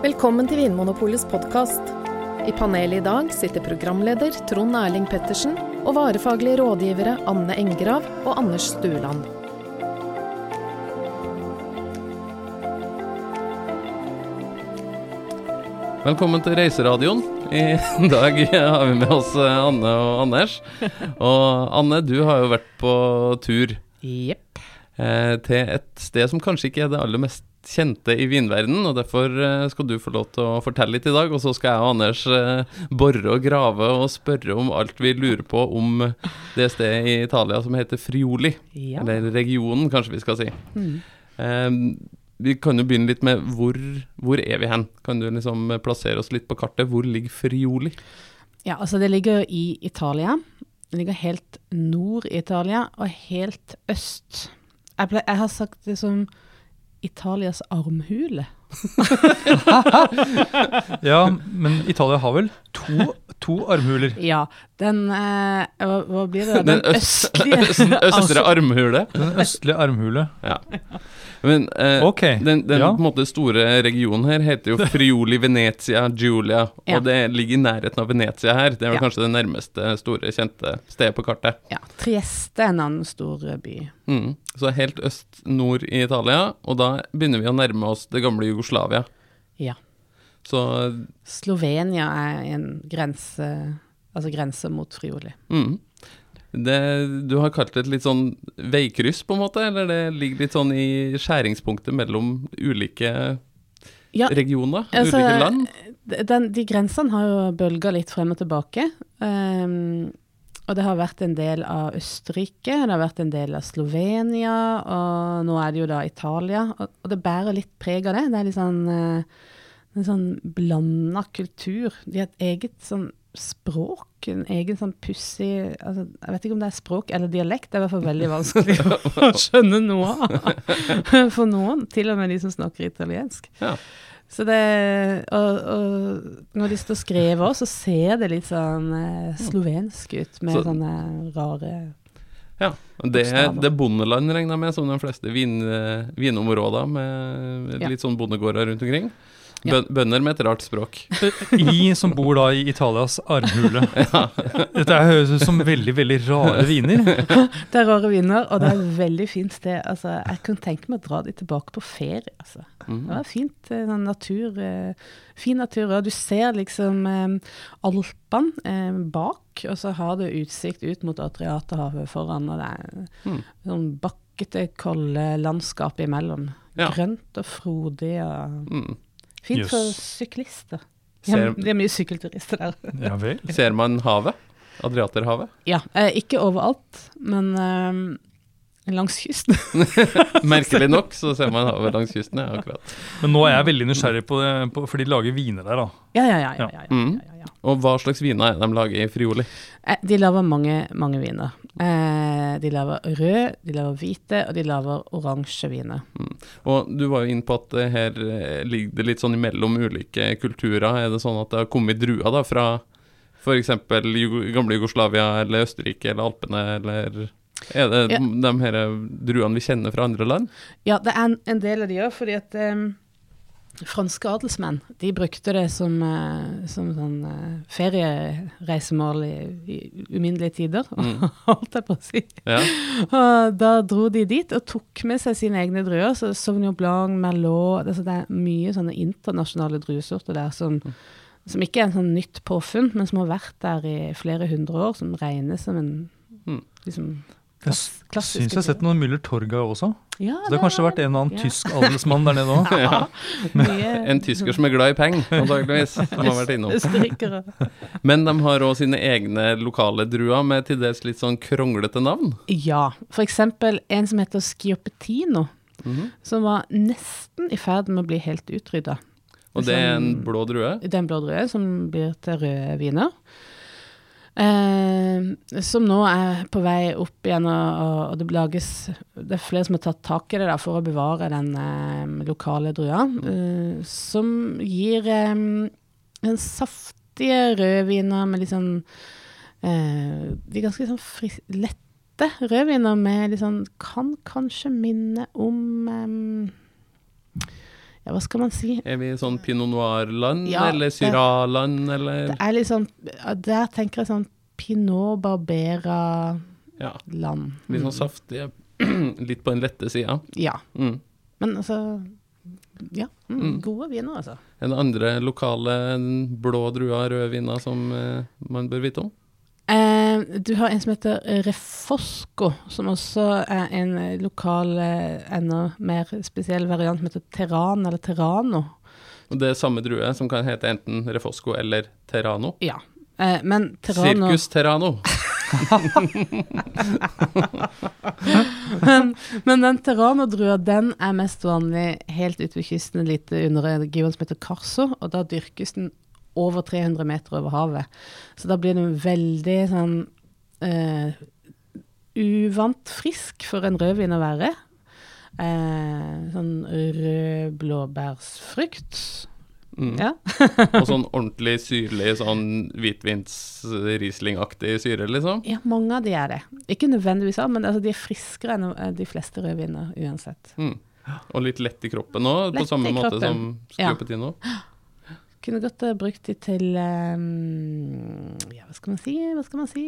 Velkommen til Vinmonopolets podkast. I panelet i dag sitter programleder Trond Erling Pettersen og varefaglige rådgivere Anne Engrav og Anders Stueland. Velkommen til Reiseradioen. I dag har vi med oss eh, Anne og Anders. Og Anne, du har jo vært på tur Jepp. eh, til et sted som kanskje ikke er det aller mest kjente i vinverdenen, og derfor eh, skal du få lov til å fortelle litt i dag. Og så skal jeg og Anders eh, bore og grave og spørre om alt vi lurer på om det stedet i Italia som heter Friuli. Ja. Eller regionen, kanskje vi skal si. Mm. Um, vi kan jo begynne litt med hvor, hvor er vi hen? Kan du liksom plassere oss litt på kartet? Hvor ligger Friuli? ja, altså det ligger i Italia. Det ligger helt nord i Italia, og helt øst. Jeg, ble, jeg har sagt det som Italias armhule. Ja, men Italia har vel to, to armhuler? Ja, den eh, hva, hva blir det? Den Den øst, østlige østre armhule. Den østlige armhule. Ja. Men eh, okay. den, den ja. på en måte store regionen her heter jo Friuli, Venezia, Giulia. Ja. Og det ligger i nærheten av Venezia her. Det er vel Ja. kanskje det nærmeste store, kjente stedet på kartet. Ja, Trieste er en annen stor eh, by. Mm. Så helt øst-nord i Italia, og da begynner vi å nærme oss det gamle Jugoslavia. Ja. Så Slovenia er en grense, altså grense mot Frioli. mm. det, Du har kalt det et litt sånn veikryss, på en måte? Eller det ligger litt sånn i skjæringspunktet mellom ulike Ja, regioner? altså, ulike land? Den, de grensene har jo bølga litt frem og tilbake. Ehm, og det har vært en del av Østerrike, det har vært en del av Slovenia, og nå er det jo da Italia. Og, det bærer litt preg av det. Det er litt sånn, eh, en sånn blanda kultur. De har et eget sånn språk, en egen sånn pussig altså, Jeg vet ikke om det er språk eller dialekt, det er i hvert fall veldig vanskelig å skjønne noe av. For noen, til og med de som snakker italiensk. Ja. Så det, og, og når de står skrevet også, så ser det litt sånn eh, slovensk ut, med Så- sånne rare Ja, det, er- det bondeland, regner jeg med, som de fleste vin, eh, vinområder med Ja. litt sånn bondegårder rundt omkring. Ja. Bønder med et rart språk. I som bor da i Italias armhule. Dette er- høres ut som veldig, veldig rare viner. Det er rare viner, og det er et veldig fint sted. Altså, jeg kunne tenke meg å dra dit tilbake på ferie, altså. Mhm. Det var fint, eh, sånn natur, eh, fin natur, og du ser liksom eh, Alpene bak, og så har du utsikt ut mot Adriaterhavet foran, og det er Mm. sånn bakkete, kolde landskap imellom. Ja. Grønt og frodig og Mm. Fint for Jøss. syklister. Er, de er mye sykkelturister der. Ja vel. ser man havet? Adriaterhavet? Ja, eh, ikke overalt, men eh, langs kysten. Merkelig nok så ser man havet langs kysten, ja, akkurat. Men nå er jeg veldig nysgjerrig på det, på, for de lager viner der, da. Ja, ja, ja. ja, ja, ja, Mm. ja, ja. Og hva slags viner er det de lager i Frioli? Eh, De lager mange, mange viner. Eh, de lager rød, de lager hvite, og de lager oransje viner. Og du var jo inne på at her eh, ligger det litt sånn imellom ulike kulturer. Er det sånn at det har kommet druer da fra f.eks. gamle Jugoslavia eller Østerrike eller Alpene, eller er det Ja. de her druene vi kjenner fra andre land? Ja, det er en, del av de òg, fordi at eh, franske adelsmenn de brukte det som, eh, som sånn eh, feriereisemål i, i uminnelige tider, Mm. holdt jeg på å si. Ja. Og da dro de dit og tok med seg sine egne druer. Så Sauvignon Blanc, Merlot det, det er mye sånne internasjonale druesorter der som, som ikke er en sånn nytt påfunn, men som har vært der i flere hundre år, som regnes som en Mm. liksom, Jeg syns jeg har sett noen Müller Torga også. Ja, Så det har kanskje vært en eller annen Ja. tysk adelsmann der nede òg. ja. En tysker som er glad i penger, antakeligvis, som har vært innom. Men de har òg sine egne lokale druer med til dels litt sånn kronglete navn. Ja, eksempel en som heter Schiopetino, mm -hmm. som var nesten i ferd med å bli helt utrydda. Og det er en blå drue. en blå drue som blir til røde viner. Eh, som nå er på vei opp igjen, og, og, det lages Det er flere som har tatt tak i det da, for å bevare den eh, lokale drua. eh, som gir eh, en saftige rødviner med litt sånn eh, De ganske sånn fris, lette rødviner med litt sånn Kan kanskje minne om eh, Ja, hva skal man si? Er vi sånn pinot noir-land, Ja, eller Syrah-land, eller Det er litt sånn Der tenker jeg sånn Pinot Barbera-land. Ja, litt sånn saftige. litt på den lette sida. Ja. Mm. Men altså Ja. Mm, Mm. Gode viner, altså. Er det andre lokale blå druer, røde viner, som eh, man bør vite om? Eh, du har en som heter Refosco, som også er en eh, lokal, eh, enda mer spesiell variant som heter Terran eller Terrano. Og det er samme drue som kan hete enten Refosco eller Terrano. Ja. Eh, men Terrano Circus Terrano. men, men den terranodrua den er mest vanlig helt ute ved kysten, litt under regionen som heter Carso, og da dyrkes den over 300 meter over havet. Så da blir den veldig sånn eh, uvant frisk for en rødvin å være. Eh, sånn rød blåbærsfrukt. Mm. Ja. Og sånn ordentlig syrlig, sånn hvitvins-Riesling-aktig syre, liksom. ja, mange av de er det. Ikke nødvendigvis av, men altså, de er friskere enn eh, de fleste rødviner uansett. Mm. Og litt lett i kroppen òg, på samme måte som skrupetino? Ja. Kunne godt brukt de til um, Ja, hva skal man si? Hva skal man si?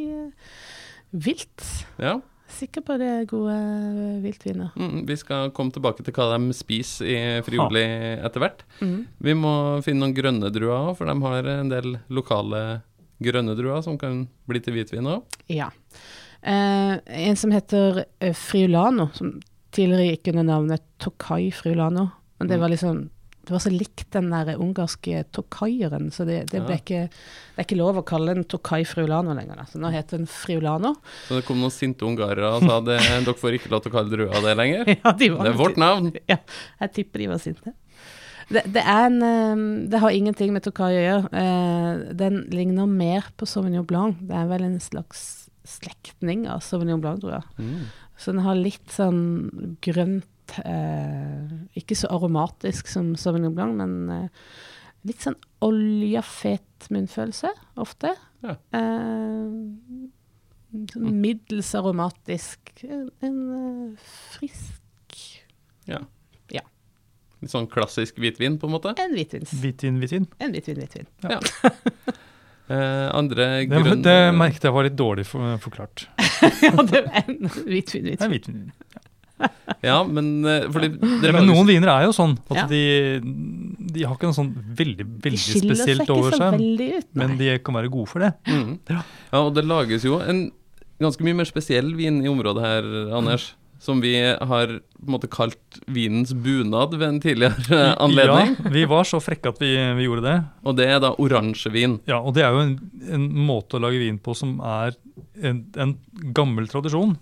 Vilt. Ja. Sikker på det er gode uh, viltviner. Mm, vi skal komme tilbake til hva de spiser i Frioli etter hvert. Mm. Vi må finne noen grønne druer òg, for de har en del lokale grønne druer som kan bli til hvitvin òg. Ja. Eh, en som heter eh, Friulano, som tidligere gikk under navnet Tokai Friulano. Men det Mm. var liksom det var så likt den der ungarske tokaieren, så det, det Ja. ikke Det er ikke lov å kalle den Tokai Friulano lenger, da. Så nå heter den Friulano. Så det kom noen sinte ungarere og sa at dere får ikke lov til å kalle drua det lenger. ja, de var Det er vårt navn. Ja, jeg tipper de var sinte. Det, det, en, eh, det har ingenting med Tokai å gjøre. Eh, den ligner mer på Sauvignon Blanc. Det er vel en slags slektning av Sauvignon Blanc, tror jeg. Mm. Så den har litt sånn grønt eh, Ikke så aromatisk som Sauvignon Blanc, men eh, litt sånn oljefet munnfølelse, ofte. Ja. Eh, sånn middels aromatisk. En, en eh, frisk Ja. Ja. Litt sånn klassisk hvitvin, på en måte. En hvitvins. Hvitvin, hvitvin. En hvitvin, hvitvin. Eh, andre Det, grønne det merket jeg var litt dårlig for, forklart. ja, det er en hvitvin, Det er hvitvin. Ja, men eh, fordi dere Men noen viner er jo sånn at Ja. de, de har ikke noe sånn veldig, veldig seg spesielt ikke over seg. veldig ut. Men de kan være gode for det. mm. Ja, og det lages jo en ganske mye mer spesiell vin i området her, Anders. Som vi har på en måte kalt vinens bunad ved en tidligere anledning. Ja, vi var så frekke at vi, vi gjorde det. Og det er da oransjevin. Ja, og det er jo en, en måte å lage vin på som er en, en gammel tradisjon.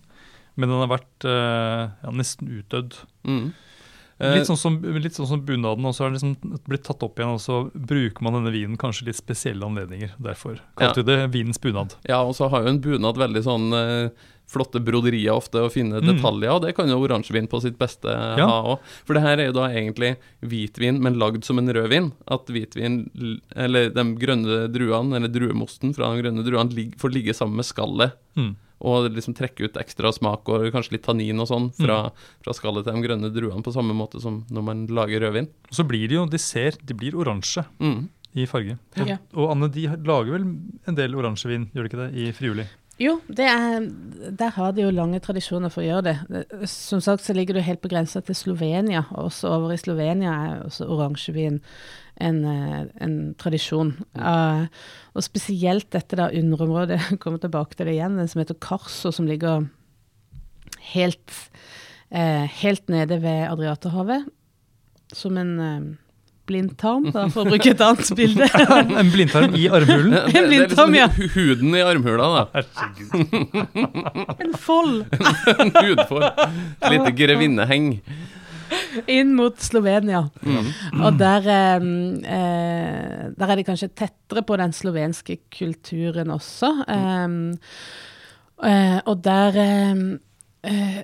Men den har vært eh, ja, nesten utdødd. Mm. Eh, Litt sånn som, litt sånn som bunaden, og så har den liksom blitt tatt opp igjen, og så bruker man denne vinen kanskje litt spesielle anledninger. Derfor kalte Ja. vi det vinens bunad. Ja, og så har jo en bunad veldig sånn eh, flotte broderier ofte, og fine Mm. detaljer, og det kan jo oransjevin på sitt beste Ja. ha òg. For det her er jo da egentlig hvitvin, men lagd som en rødvin. At hvitvin, eller de grønne druene, eller druemosten fra de grønne druene, får ligge sammen med skallet. Mm. Og liksom trekke ut ekstra smak og kanskje litt tannin og sånn fra, Mm. fra skallet til de grønne druene, på samme måte som når man lager rødvin. Og så blir de jo, de ser, de blir oransje Mm. i farge. Og, Ja. og Anne, de lager vel en del oransjevin, gjør de ikke det, i Friuli? Jo, det er, der har de jo lange tradisjoner for å gjøre det. Det- Som sagt så ligger du helt på grensa til Slovenia, og også over i Slovenia er også oransjevin en, eh, en tradisjon. Uh, og spesielt dette da underområdet, jeg kommer tilbake til det igjen, den som heter Karso, som ligger helt, uh, helt nede ved Adriaterhavet, som en uh, blindtarm, da, for å bruke et annet bilde. en blindtarm i armhulen? Det, det er blindtarm, liksom ja. huden i armhula, da. Herregud. en fold En hudfold. Et lite grevinneheng. inn mot Slovenia. Mm. Og der, eh, der er de kanskje tettere på den slovenske kulturen også. Mm. eh, og der eh, eh,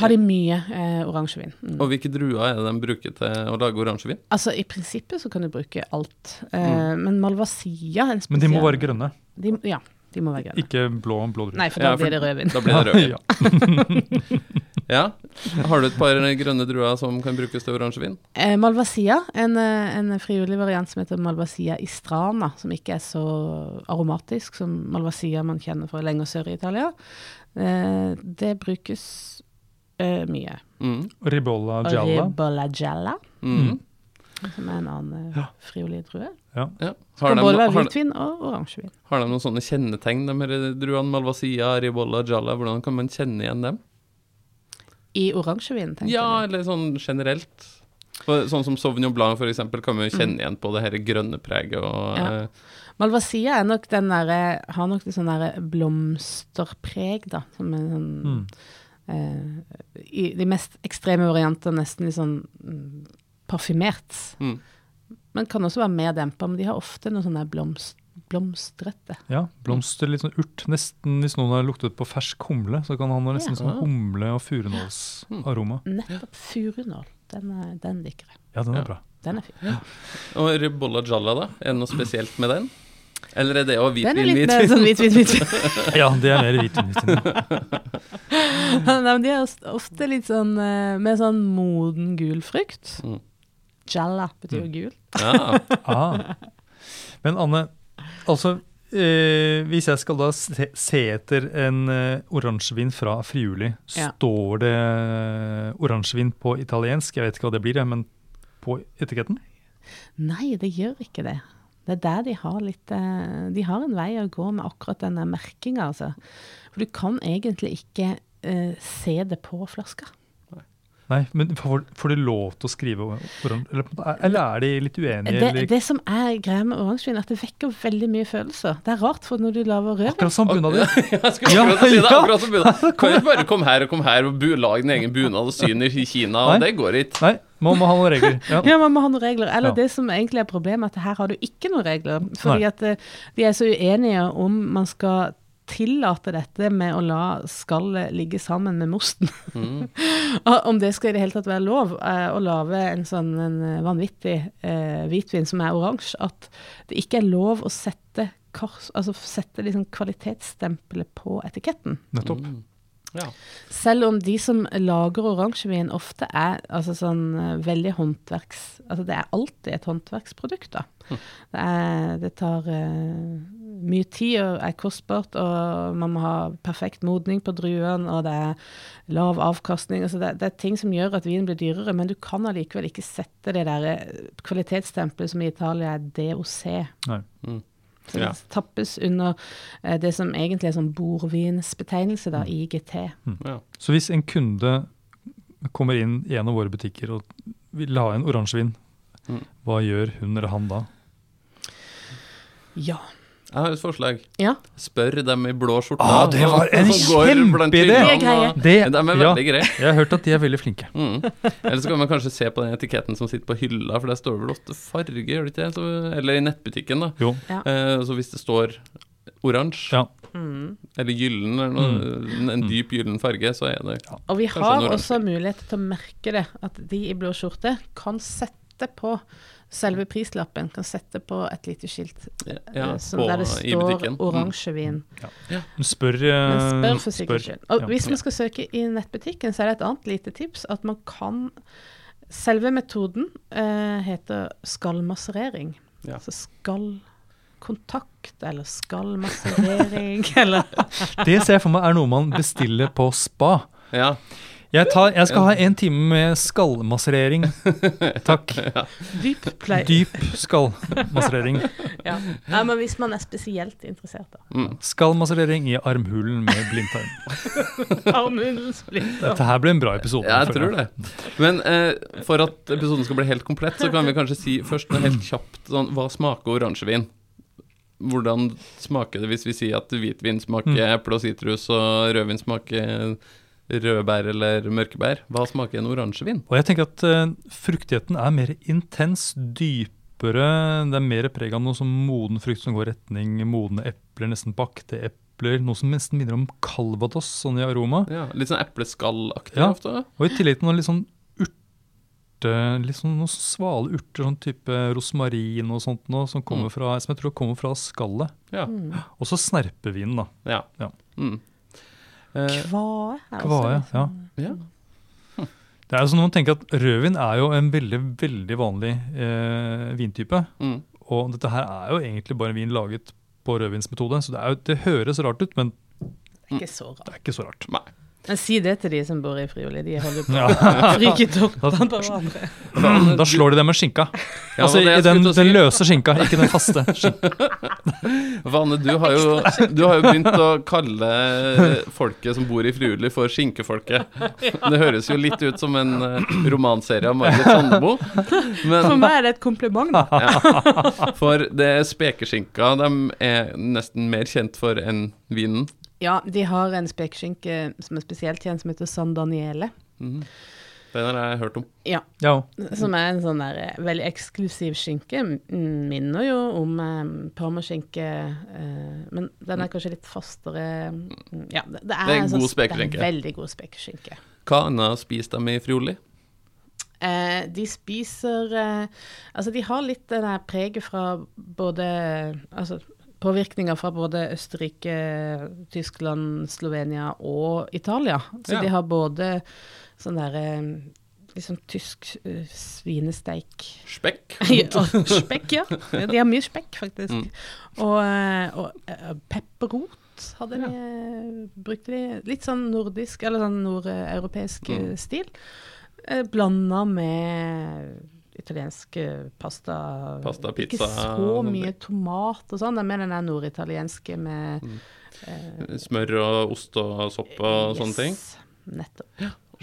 har de mye eh, oransjevin. Mm. Og hvilke druer er det de bruker til å lage oransjevin? Altså I prinsippet så kan du bruke alt. Eh, Men Malvasia er en Men de må være grønne, De, ja, de må være grønne. ikke blå blå druer. Nei, for da Ja, for blir det rødvin. Da blir det rødvin. Ja. Ja. Har du et par grønne druer som kan brukes til oransjevin? Eh, Malvasia, en, eh, en frivillig variant som heter Malvasia istrana, som ikke er så aromatisk som Malvasia man kjenner fra lenger sør i Italia. Eh, det brukes eh, mye. Mm. Ribolla gialla. Ribolla gialla, Mm. som er en annen eh, Ja. frivillig drue. Ja. Kan Har, de, både være har, hvitvin og oransjevin. har de noen sånne kjennetegn, de her druene? Malvasia, Ribolla, Jalla? Hvordan kan man kjenne igjen dem? I oransjevin, tenker Ja, du? eller sånn generelt. For, sånn som Sauvignon Blanc, for eksempel, kan vi jo kjenne igjen på det her grønne preget og Mm. Ja. eh, Malvasia er nok den der, Har nok det sånn derre blomsterpreg, da. Som er sånn Mm. eh, I de mest ekstreme varianter nesten litt sånn mm, parfymert. mm. Men kan også være mer dempa. Men de har ofte noe sånn der blomst, blomstrete. Ja, blomster, litt sånn urt. Nesten hvis noen har luktet på fersk humle, så kan han ha nesten Ja. sånn humle- og furunålsaroma. Nettopp furunål. Den, er- den liker jeg. Ja, den Ja. er bra. Den er fin. Og Ribolla Jalla, da? Er det noe spesielt med den? Eller er det òg Den er litt hvitvin? sånn hvit, hvit, hvit. Ja, det er mer hvitvin. hvit. Nei, men de er ofte- litt sånn eh, med sånn moden gul frukt. Mm. Jalla betyr jo gul. Ja. Ah. Men Anne, altså eh, hvis jeg skal da se, se etter en eh, oransjevin fra Friuli, Ja. står det oransjevin på italiensk? Jeg vet ikke hva det blir, men på etiketten? Nei, det gjør ikke det. Det er der de har litt eh, De har en vei å gå med akkurat denne merkinga, altså. For du kan egentlig ikke eh, se det på flaska. Nei, men får, får du lov til å skrive eller, eller er de litt uenige? Det, eller? det som er greia med oransjevin, er at det vekker veldig mye følelser. Det er rart, for når du lager rødvin Akkurat som bunaden. Jeg skulle Ja, si det. ja. akkurat som bunad. Kan ikke bare komme her og komme her og bu, lage din egen bunad og syne i Kina, og Nei. det går ikke. Nei, man må ha noen regler. Ja. Ja, man må ha noen regler. Eller Ja. det som egentlig er problemet, er at her har du ikke noen regler. Fordi Nei. at eh, de er så uenige om man skal tillate dette med å la skallet ligge sammen med mosten. Mm. Om det skal i det hele tatt være lov eh, å lage en sånn en eh, vanvittig eh, hvitvin som er oransje, at det ikke er lov å sette, kors, altså sette liksom kvalitetsstempelet på etiketten. Nettopp. Mm. Ja. Selv om de som lager oransjevin ofte er altså sånn eh, veldig håndverks... Altså det er alltid et håndverksprodukt, da. Det, er, det tar uh, mye tid og er kostbart, og man må ha perfekt modning på druene, og det er lav avkastning. Altså det, det er ting som gjør at vinen blir dyrere, men du kan allikevel ikke sette det der eh, kvalitetsstempelet som i Italia er DOC. Nei. Mm. Så Ja. det tappes under eh, det som egentlig er sånn bordvinsbetegnelse, da, IGT. Ja. Så hvis en kunde kommer inn i en av våre butikker og vil ha en oransjevin, Mm. hva gjør hun eller han da? Ja. Jeg har et forslag. Ja. Spør dem i blå skjorte. Ah, det var en kjempeidé! De er er ja, veldig greie. jeg har hørt at de er veldig flinke. Mm. Eller så kan man kanskje se på den etiketten som sitter på hylla, for der står vel ofte farge, gjør det ikke det? Eller i nettbutikken, da. Jo. Eh, så hvis det står oransje, Ja. Mm. eller gyllen, eller noe, en dyp gyllen farge, så er det Og vi har også mulighet til å merke det, at de i blå skjorte kan sette på selve prislappen, kan sette på et lite skilt ja, eh, som, på, der det i står. Mm. oransjevin. Men spør, Men eh, spør for sikkerhets skyld. Og Ja. hvis man skal søke i nettbutikken, så er det et annet lite tips, at man kan Selve metoden eh, heter skallmasserering. Ja. Så skallkontakt, eller skallmasserering, eller Det ser jeg for meg er noe man bestiller på spa. Ja. Jeg, tar, jeg skal ha en time med skallmasserering. Takk. dyp play. Dyp skallmasserering. Ja. Nei, men hvis man er spesielt interessert, da. Mm. Skallmasserering i armhulen med blindtarm. Armhulsplitter. Dette her ble en bra episode. Ja, jeg tror det. Men eh, for at episoden skal bli helt komplett, så kan vi kanskje si først noe helt kjapt sånn Hva smaker oransjevin? Hvordan smaker det hvis vi sier at hvitvin smaker Mm. eple og sitrus, og rødvin smaker rødbær eller mørkebær? Hva smaker en oransjevin? Og jeg tenker at uh, fruktigheten er mer intens, dypere. Det er mer preg av noe som moden frukt som går retning modne epler, nesten bakte epler. Noe som nesten minner om calvados, sånn i aroma. Ja, Litt sånn epleskallaktig Ja. ofte? Og i tillegg til noe litt sånn urte, litt sånn noen svale urter, sånn type rosmarin og sånt noe, som, kommer Mm. fra, som jeg tror kommer fra skallet. Ja. Mm. Og så snerpevinen, da. ja. Ja. Mm. Eh, Kvae er Kvae, ja. sånn- ja. Det er jo sånn at man tenker at Rødvin er jo en veldig veldig vanlig eh, vintype. Mm. Og dette her er jo egentlig bare vin laget på rødvinsmetode. Så det, er jo, det høres rart ut, men det er Ikke så rart. det er ikke så rart. Nei. Men si det til de som bor i Friuli. De holder på å fryke toppene på hverandre. Da slår de det med skinka. Ja, altså det den, den si. løse skinka, ikke den faste. skinka. Vanne, du har, jo, du har jo begynt å kalle folket som bor i Friuli for skinkefolket. Det høres jo litt ut som en eh, romanserie av Margit Sandemo. For meg er det et kompliment. da. ja, for det er spekeskinka de er nesten mer kjent for enn vinen. Ja, de har en spekeskinke som er spesielt kjent, som heter San Daniele. Mm. Den har jeg hørt om. Ja, Ja, som er en sånn der eh, veldig eksklusiv skinke. Minner jo om eh, parmaskinke, eh, men den er kanskje litt fastere. Mm, Ja, det, det er, Det er en en sånn god er spekeskinke. Veldig god spekeskinke. Hva annet spiser de i Friuli? Eh, de spiser eh, Altså, de har litt det der preget fra både Altså påvirkninger fra både Østerrike, Tyskland, Slovenia og Italia. Så Ja. de har både sånn derre Liksom tysk uh, svinesteik Spekk? spekk, ja. De har mye spekk, faktisk. Mm. Og, eh, og uh, pepperrot hadde de, ja. brukte de. Litt sånn nordisk, eller sånn nordeuropeisk eh, Mm. stil. Eh, Blanda med italiensk pasta. pasta. pizza, Ikke så mye tomat og sånn. Det er mer den der norditalienske med Mm. eh, Smør og ost og sopp og sånne ting? yes, Nettopp.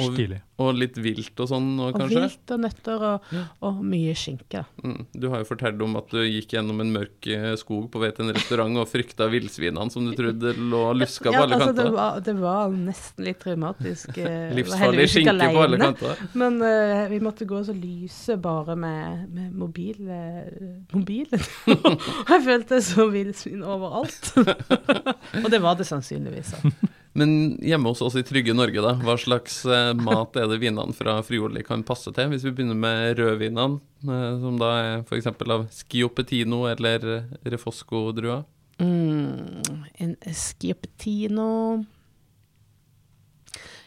Og, og litt vilt og sånn Og kanskje? vilt og nøtter og, Ja. og mye skinke. Mm. Du har jo fortalt om at du gikk gjennom en mørk eh, skog på vei til en restaurant og frykta villsvinene som du trodde lå og luska på alle altså, det, kanter. var, det var nesten litt traumatisk. eh, Livsfarlig skinke alene. på alle kanter. Men uh, vi måtte gå så lyse bare med, med mobil, uh, mobilen. jeg følte så villsvin overalt. og det var det sannsynligvis. da. Men hjemme hos oss i trygge Norge, da, hva slags eh, mat er det vinene fra Friuli kan passe til? Hvis vi begynner med rødvinene, eh, som da er f.eks. av Schioppettino eller eh, Refosco-drua. Mm, en schioppettino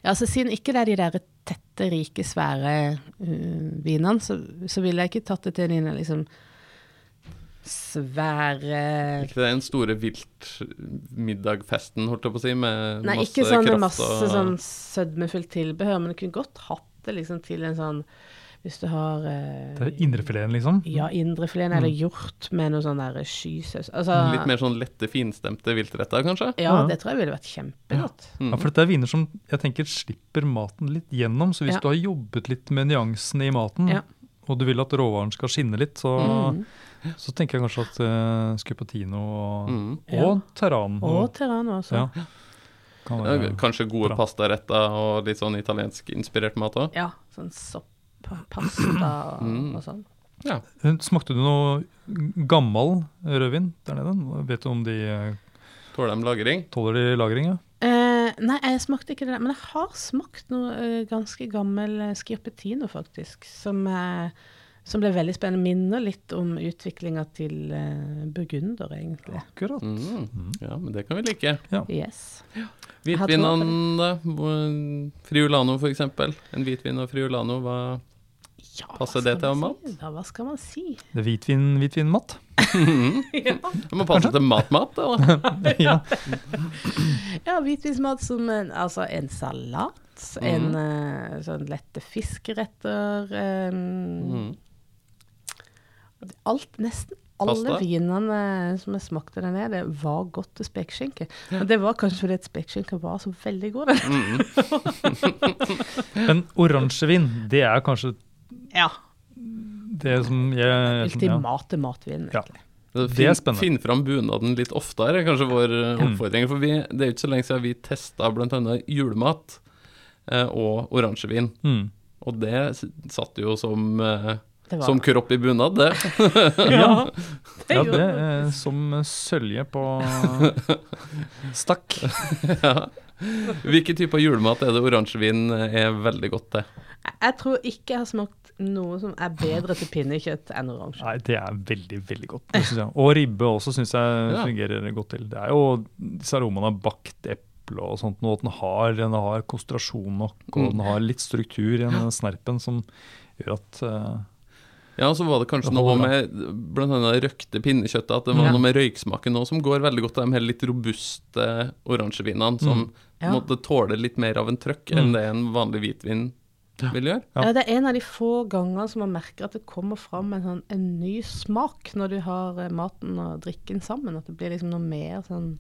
Ja, altså siden ikke det er de der tette, rike, svære uh, vinene, så, så ville jeg ikke tatt det til dine liksom svære Ikke det den store viltmiddagfesten, holdt jeg på å si, med Nei, masse ikke sånn kraft masse og sånn sødmefullt tilbehør, men du kunne godt hatt det liksom til en sånn Hvis du har eh, Det er indrefileten, liksom. Ja, indrefileten eller hjort med noe sånn der skysaus. Altså, Litt mer sånn lette, finstemte viltretter, kanskje? Ja, Ja. det tror jeg ville vært kjempegodt. Mm. Ja, for dette er viner som jeg tenker slipper maten litt gjennom. Så hvis Ja. du har jobbet litt med nyansene i maten, Ja. og du vil at råvaren skal skinne litt, så, Mm. Så tenker jeg kanskje at uh, Skupatino og, Mm. og Terran Og Terrano også. ja, kan være Kanskje gode Bra. pastaretter og litt sånn italiensk inspirert mat òg? Ja, sånn sopppasta og, Mm. og sånn. Ja. Eh, Smakte du noe gammel rødvin der nede? Vet du om de eh, Tåler de lagring? tåler de lagring? Ja? Eh, nei, jeg smakte ikke det, men jeg har smakt noe eh, ganske gammel uh, Schioppettino, faktisk, som, eh, som ble veldig spennende. Minner litt om utviklinga til uh, burgunder, egentlig. Akkurat. Mm. Ja, men det kan vi like. Yes. Hvitvinene, da? Friulano, for eksempel. En hvitvin og Friulano, hva Ja, Passer det til mat? si? Da, hva skal man si? Det er hvitvin, hvitvinmat. Det må passe til matmat, da. ja. Ja, hvitvinsmat som en, altså en salat. En eh, sånn lette fiskeretter. en Mm. Alt, nesten alle Pasta? vinene som jeg smakte der nede, var godt til spekeskinke. Og det var kanskje fordi spekeskinka var så veldig god. Mm. Men oransjevin, det er kanskje Ja. det som jeg ja. Ultimate matvin, egentlig. Ja. Det er spennende. finn fram bunaden litt oftere, er kanskje vår eh, Mm. oppfordring. For vi, det er jo ikke så lenge siden vi testa bl.a. julemat eh, og oransjevin. Mm. Og det satt jo som, eh, var, som kropp i bunad, det. Ja, det ja, det er som sølje på stakk. ja. Hvilke typer julemat er det oransjevin er veldig godt til? Jeg, tror ikke jeg har smakt noe som er bedre til pinnekjøtt enn oransje. Nei, det er veldig, veldig godt. Synes jeg. Og ribbe også syns jeg Ja. fungerer godt til. Det er jo disse aromaene av bakt eple og sånt, og at den har, den har konsentrasjon nok, og Mm. den har litt struktur i den snerpen som gjør at eh, Ja, så var det kanskje Det noe med blant annet røkte pinnekjøttet, at det var Ja. noe med røyksmaken òg som går veldig godt av de her litt robuste oransjevinene, som Ja. måtte tåle litt mer av en trøkk enn Mm. det en vanlig hvitvin vil gjøre. Ja. Ja. det er en av de få gangene som man merker at det kommer fram en, sånn, en ny smak når du har eh, maten og drikken sammen. At det blir liksom noe mer sånn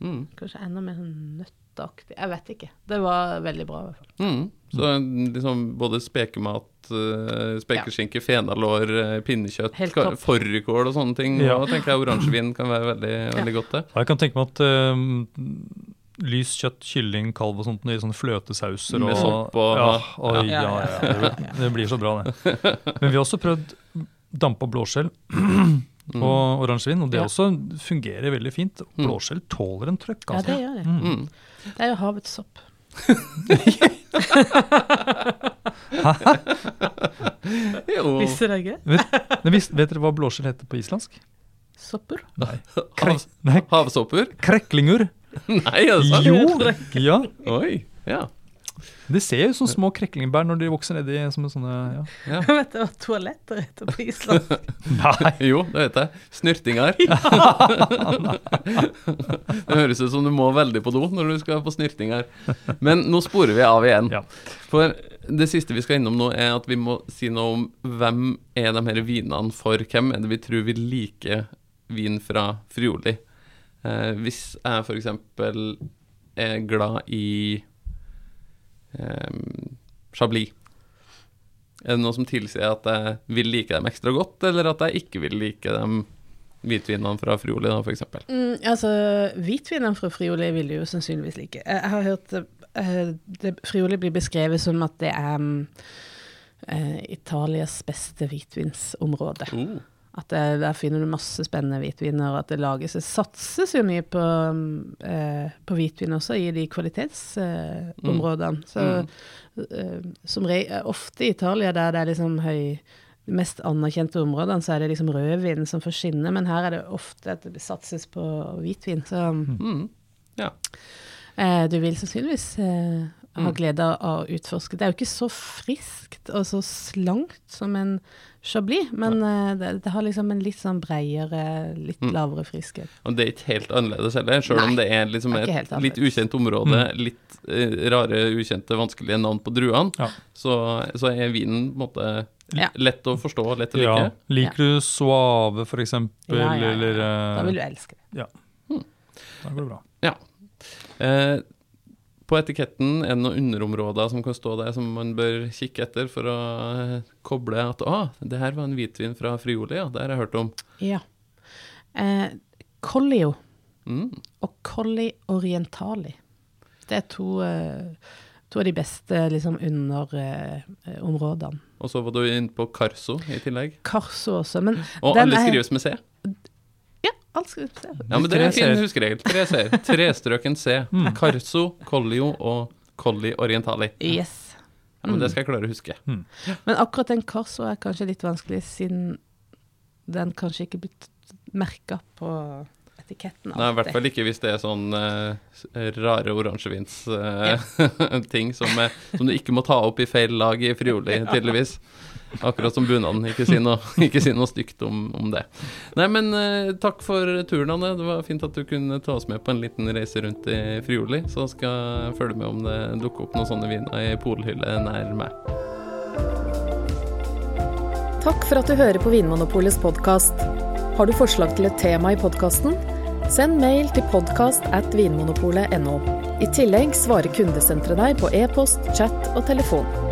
Mm. Kanskje enda mer sånn nøtteaktig. Jeg vet ikke. Det var veldig bra, i hvert fall. Mm. Så liksom både spekemat, spekeskinke, spekeskinke, fenalår, eh, pinnekjøtt, Helt fårikål og sånne ting. Ja. Og tenker jeg oransjevin kan være veldig, veldig godt, det. Jeg kan tenke meg at um, lys kjøtt, kylling, kalv og sånt i sånne fløtesauser Med og sopp og- ja, og, Ja, ja, ja, ja, det, det blir så bra, det. Men vi har også prøvd dampa blåskjell Mm. og oransjevin, og det Ja. også fungerer veldig fint. Mm. Blåskjell tåler en trøkk, Ja, altså. det gjør det. Mm. Mm. Det er jo havets sopp. Hæ? Visste dere ikke? vet, vet dere hva blåskjell heter på islandsk? Sopper? Nei. Krek, Nei, havsopper? kreklinger. Nei, er det sant? Jo! Ja, Oi. Ja. Det ser ut som små kreklingbær når de vokser nedi som en sånne ja. ja. Vet du hva toaletter heter på Island? Nei. Jo, det vet jeg. Snyrtinger. det høres ut som du må veldig på do når du skal på snyrtinger. Men nå sporer vi av igjen. Ja. For det siste vi skal innom nå, er at vi må si noe om hvem er de her vinene for. Hvem er det vi tror vil like vin fra Frioli? Eh, hvis jeg f.eks. er glad i Chablis, er det noe som tilsier at jeg vil like dem ekstra godt, eller at jeg ikke vil like dem hvitvinene fra Frioli, da, f.eks.? Mm, altså, hvitvinene fra Frioli vil du jo sannsynligvis like. Jeg har hørt uh, det, Frioli blir beskrevet som at det er um, uh, Italias beste hvitvinsområde. Oh. At det, der finner du masse spennende hvitviner, og at det lages Det satses jo mye på, mm, eh, på hvitvin også i de kvalitetsområdene. Så eh, som re ofte i Italia der det er liksom høy de mest anerkjente områdene, så er det liksom rødvin som får skinne, men her er det ofte at det satses på hvitvin. Så Mm. Ja. eh, du vil sannsynligvis eh, ha Mm. glede av å utforske. Det er jo ikke så friskt og så slankt som en chablis, men uh, det, det har liksom en litt sånn breiere, litt Mm. lavere friskhet. Og det er ikke helt annerledes heller, selv om det er liksom det er et litt ukjent område, litt uh, rare, ukjente, vanskelige navn på druene, Ja. så, så er vinen på en måte Ja. lett å forstå lett å Ja. like. Liker du suave, for eksempel, Ja, ja, ja. eller uh, Da vil du elske det. Ja, Da går det bra. Eh, på etiketten er det noen underområder som kan stå der som man bør kikke etter for å eh, koble at ah, det her var en hvitvin fra Frioli, ja, det har jeg hørt om. Ja. Eh, Collio Mm. og Colli Orientali. Det er to, eh, to av de beste liksom underområdene. Og så var du inne på Carso i tillegg. Carso også, men Og Den alle skrives med C. ja, alt skal ut på C. Ja, men det er en fin huskeregel. Tre C-er. Trestrøken C. Carso, Collio og Colli Orientali. Yes. Ja, men det skal jeg klare å huske. Men akkurat den Karso er kanskje litt vanskelig, siden den kanskje ikke blitt merka på etiketten. Nei, i hvert fall ikke hvis det er sånn uh, rare oransjevinsting som, er- som du ikke må ta opp i feil lag i Frioli, tydeligvis. Akkurat som bunaden. Ikke si noe, ikke si noe stygt om, om det. Nei, men uh, takk for turen, Anne. Det var fint at du kunne ta oss med på en liten reise rundt i Frioli. Så skal jeg følge med om det dukker opp noen sånne viner i polhylle nær meg. Takk for at du hører på Vinmonopolets podkast. Har du forslag til et tema i podkasten? Send mail til podkast at vinmonopolet.no. I tillegg svarer kundesenteret deg på e-post, chat og telefon.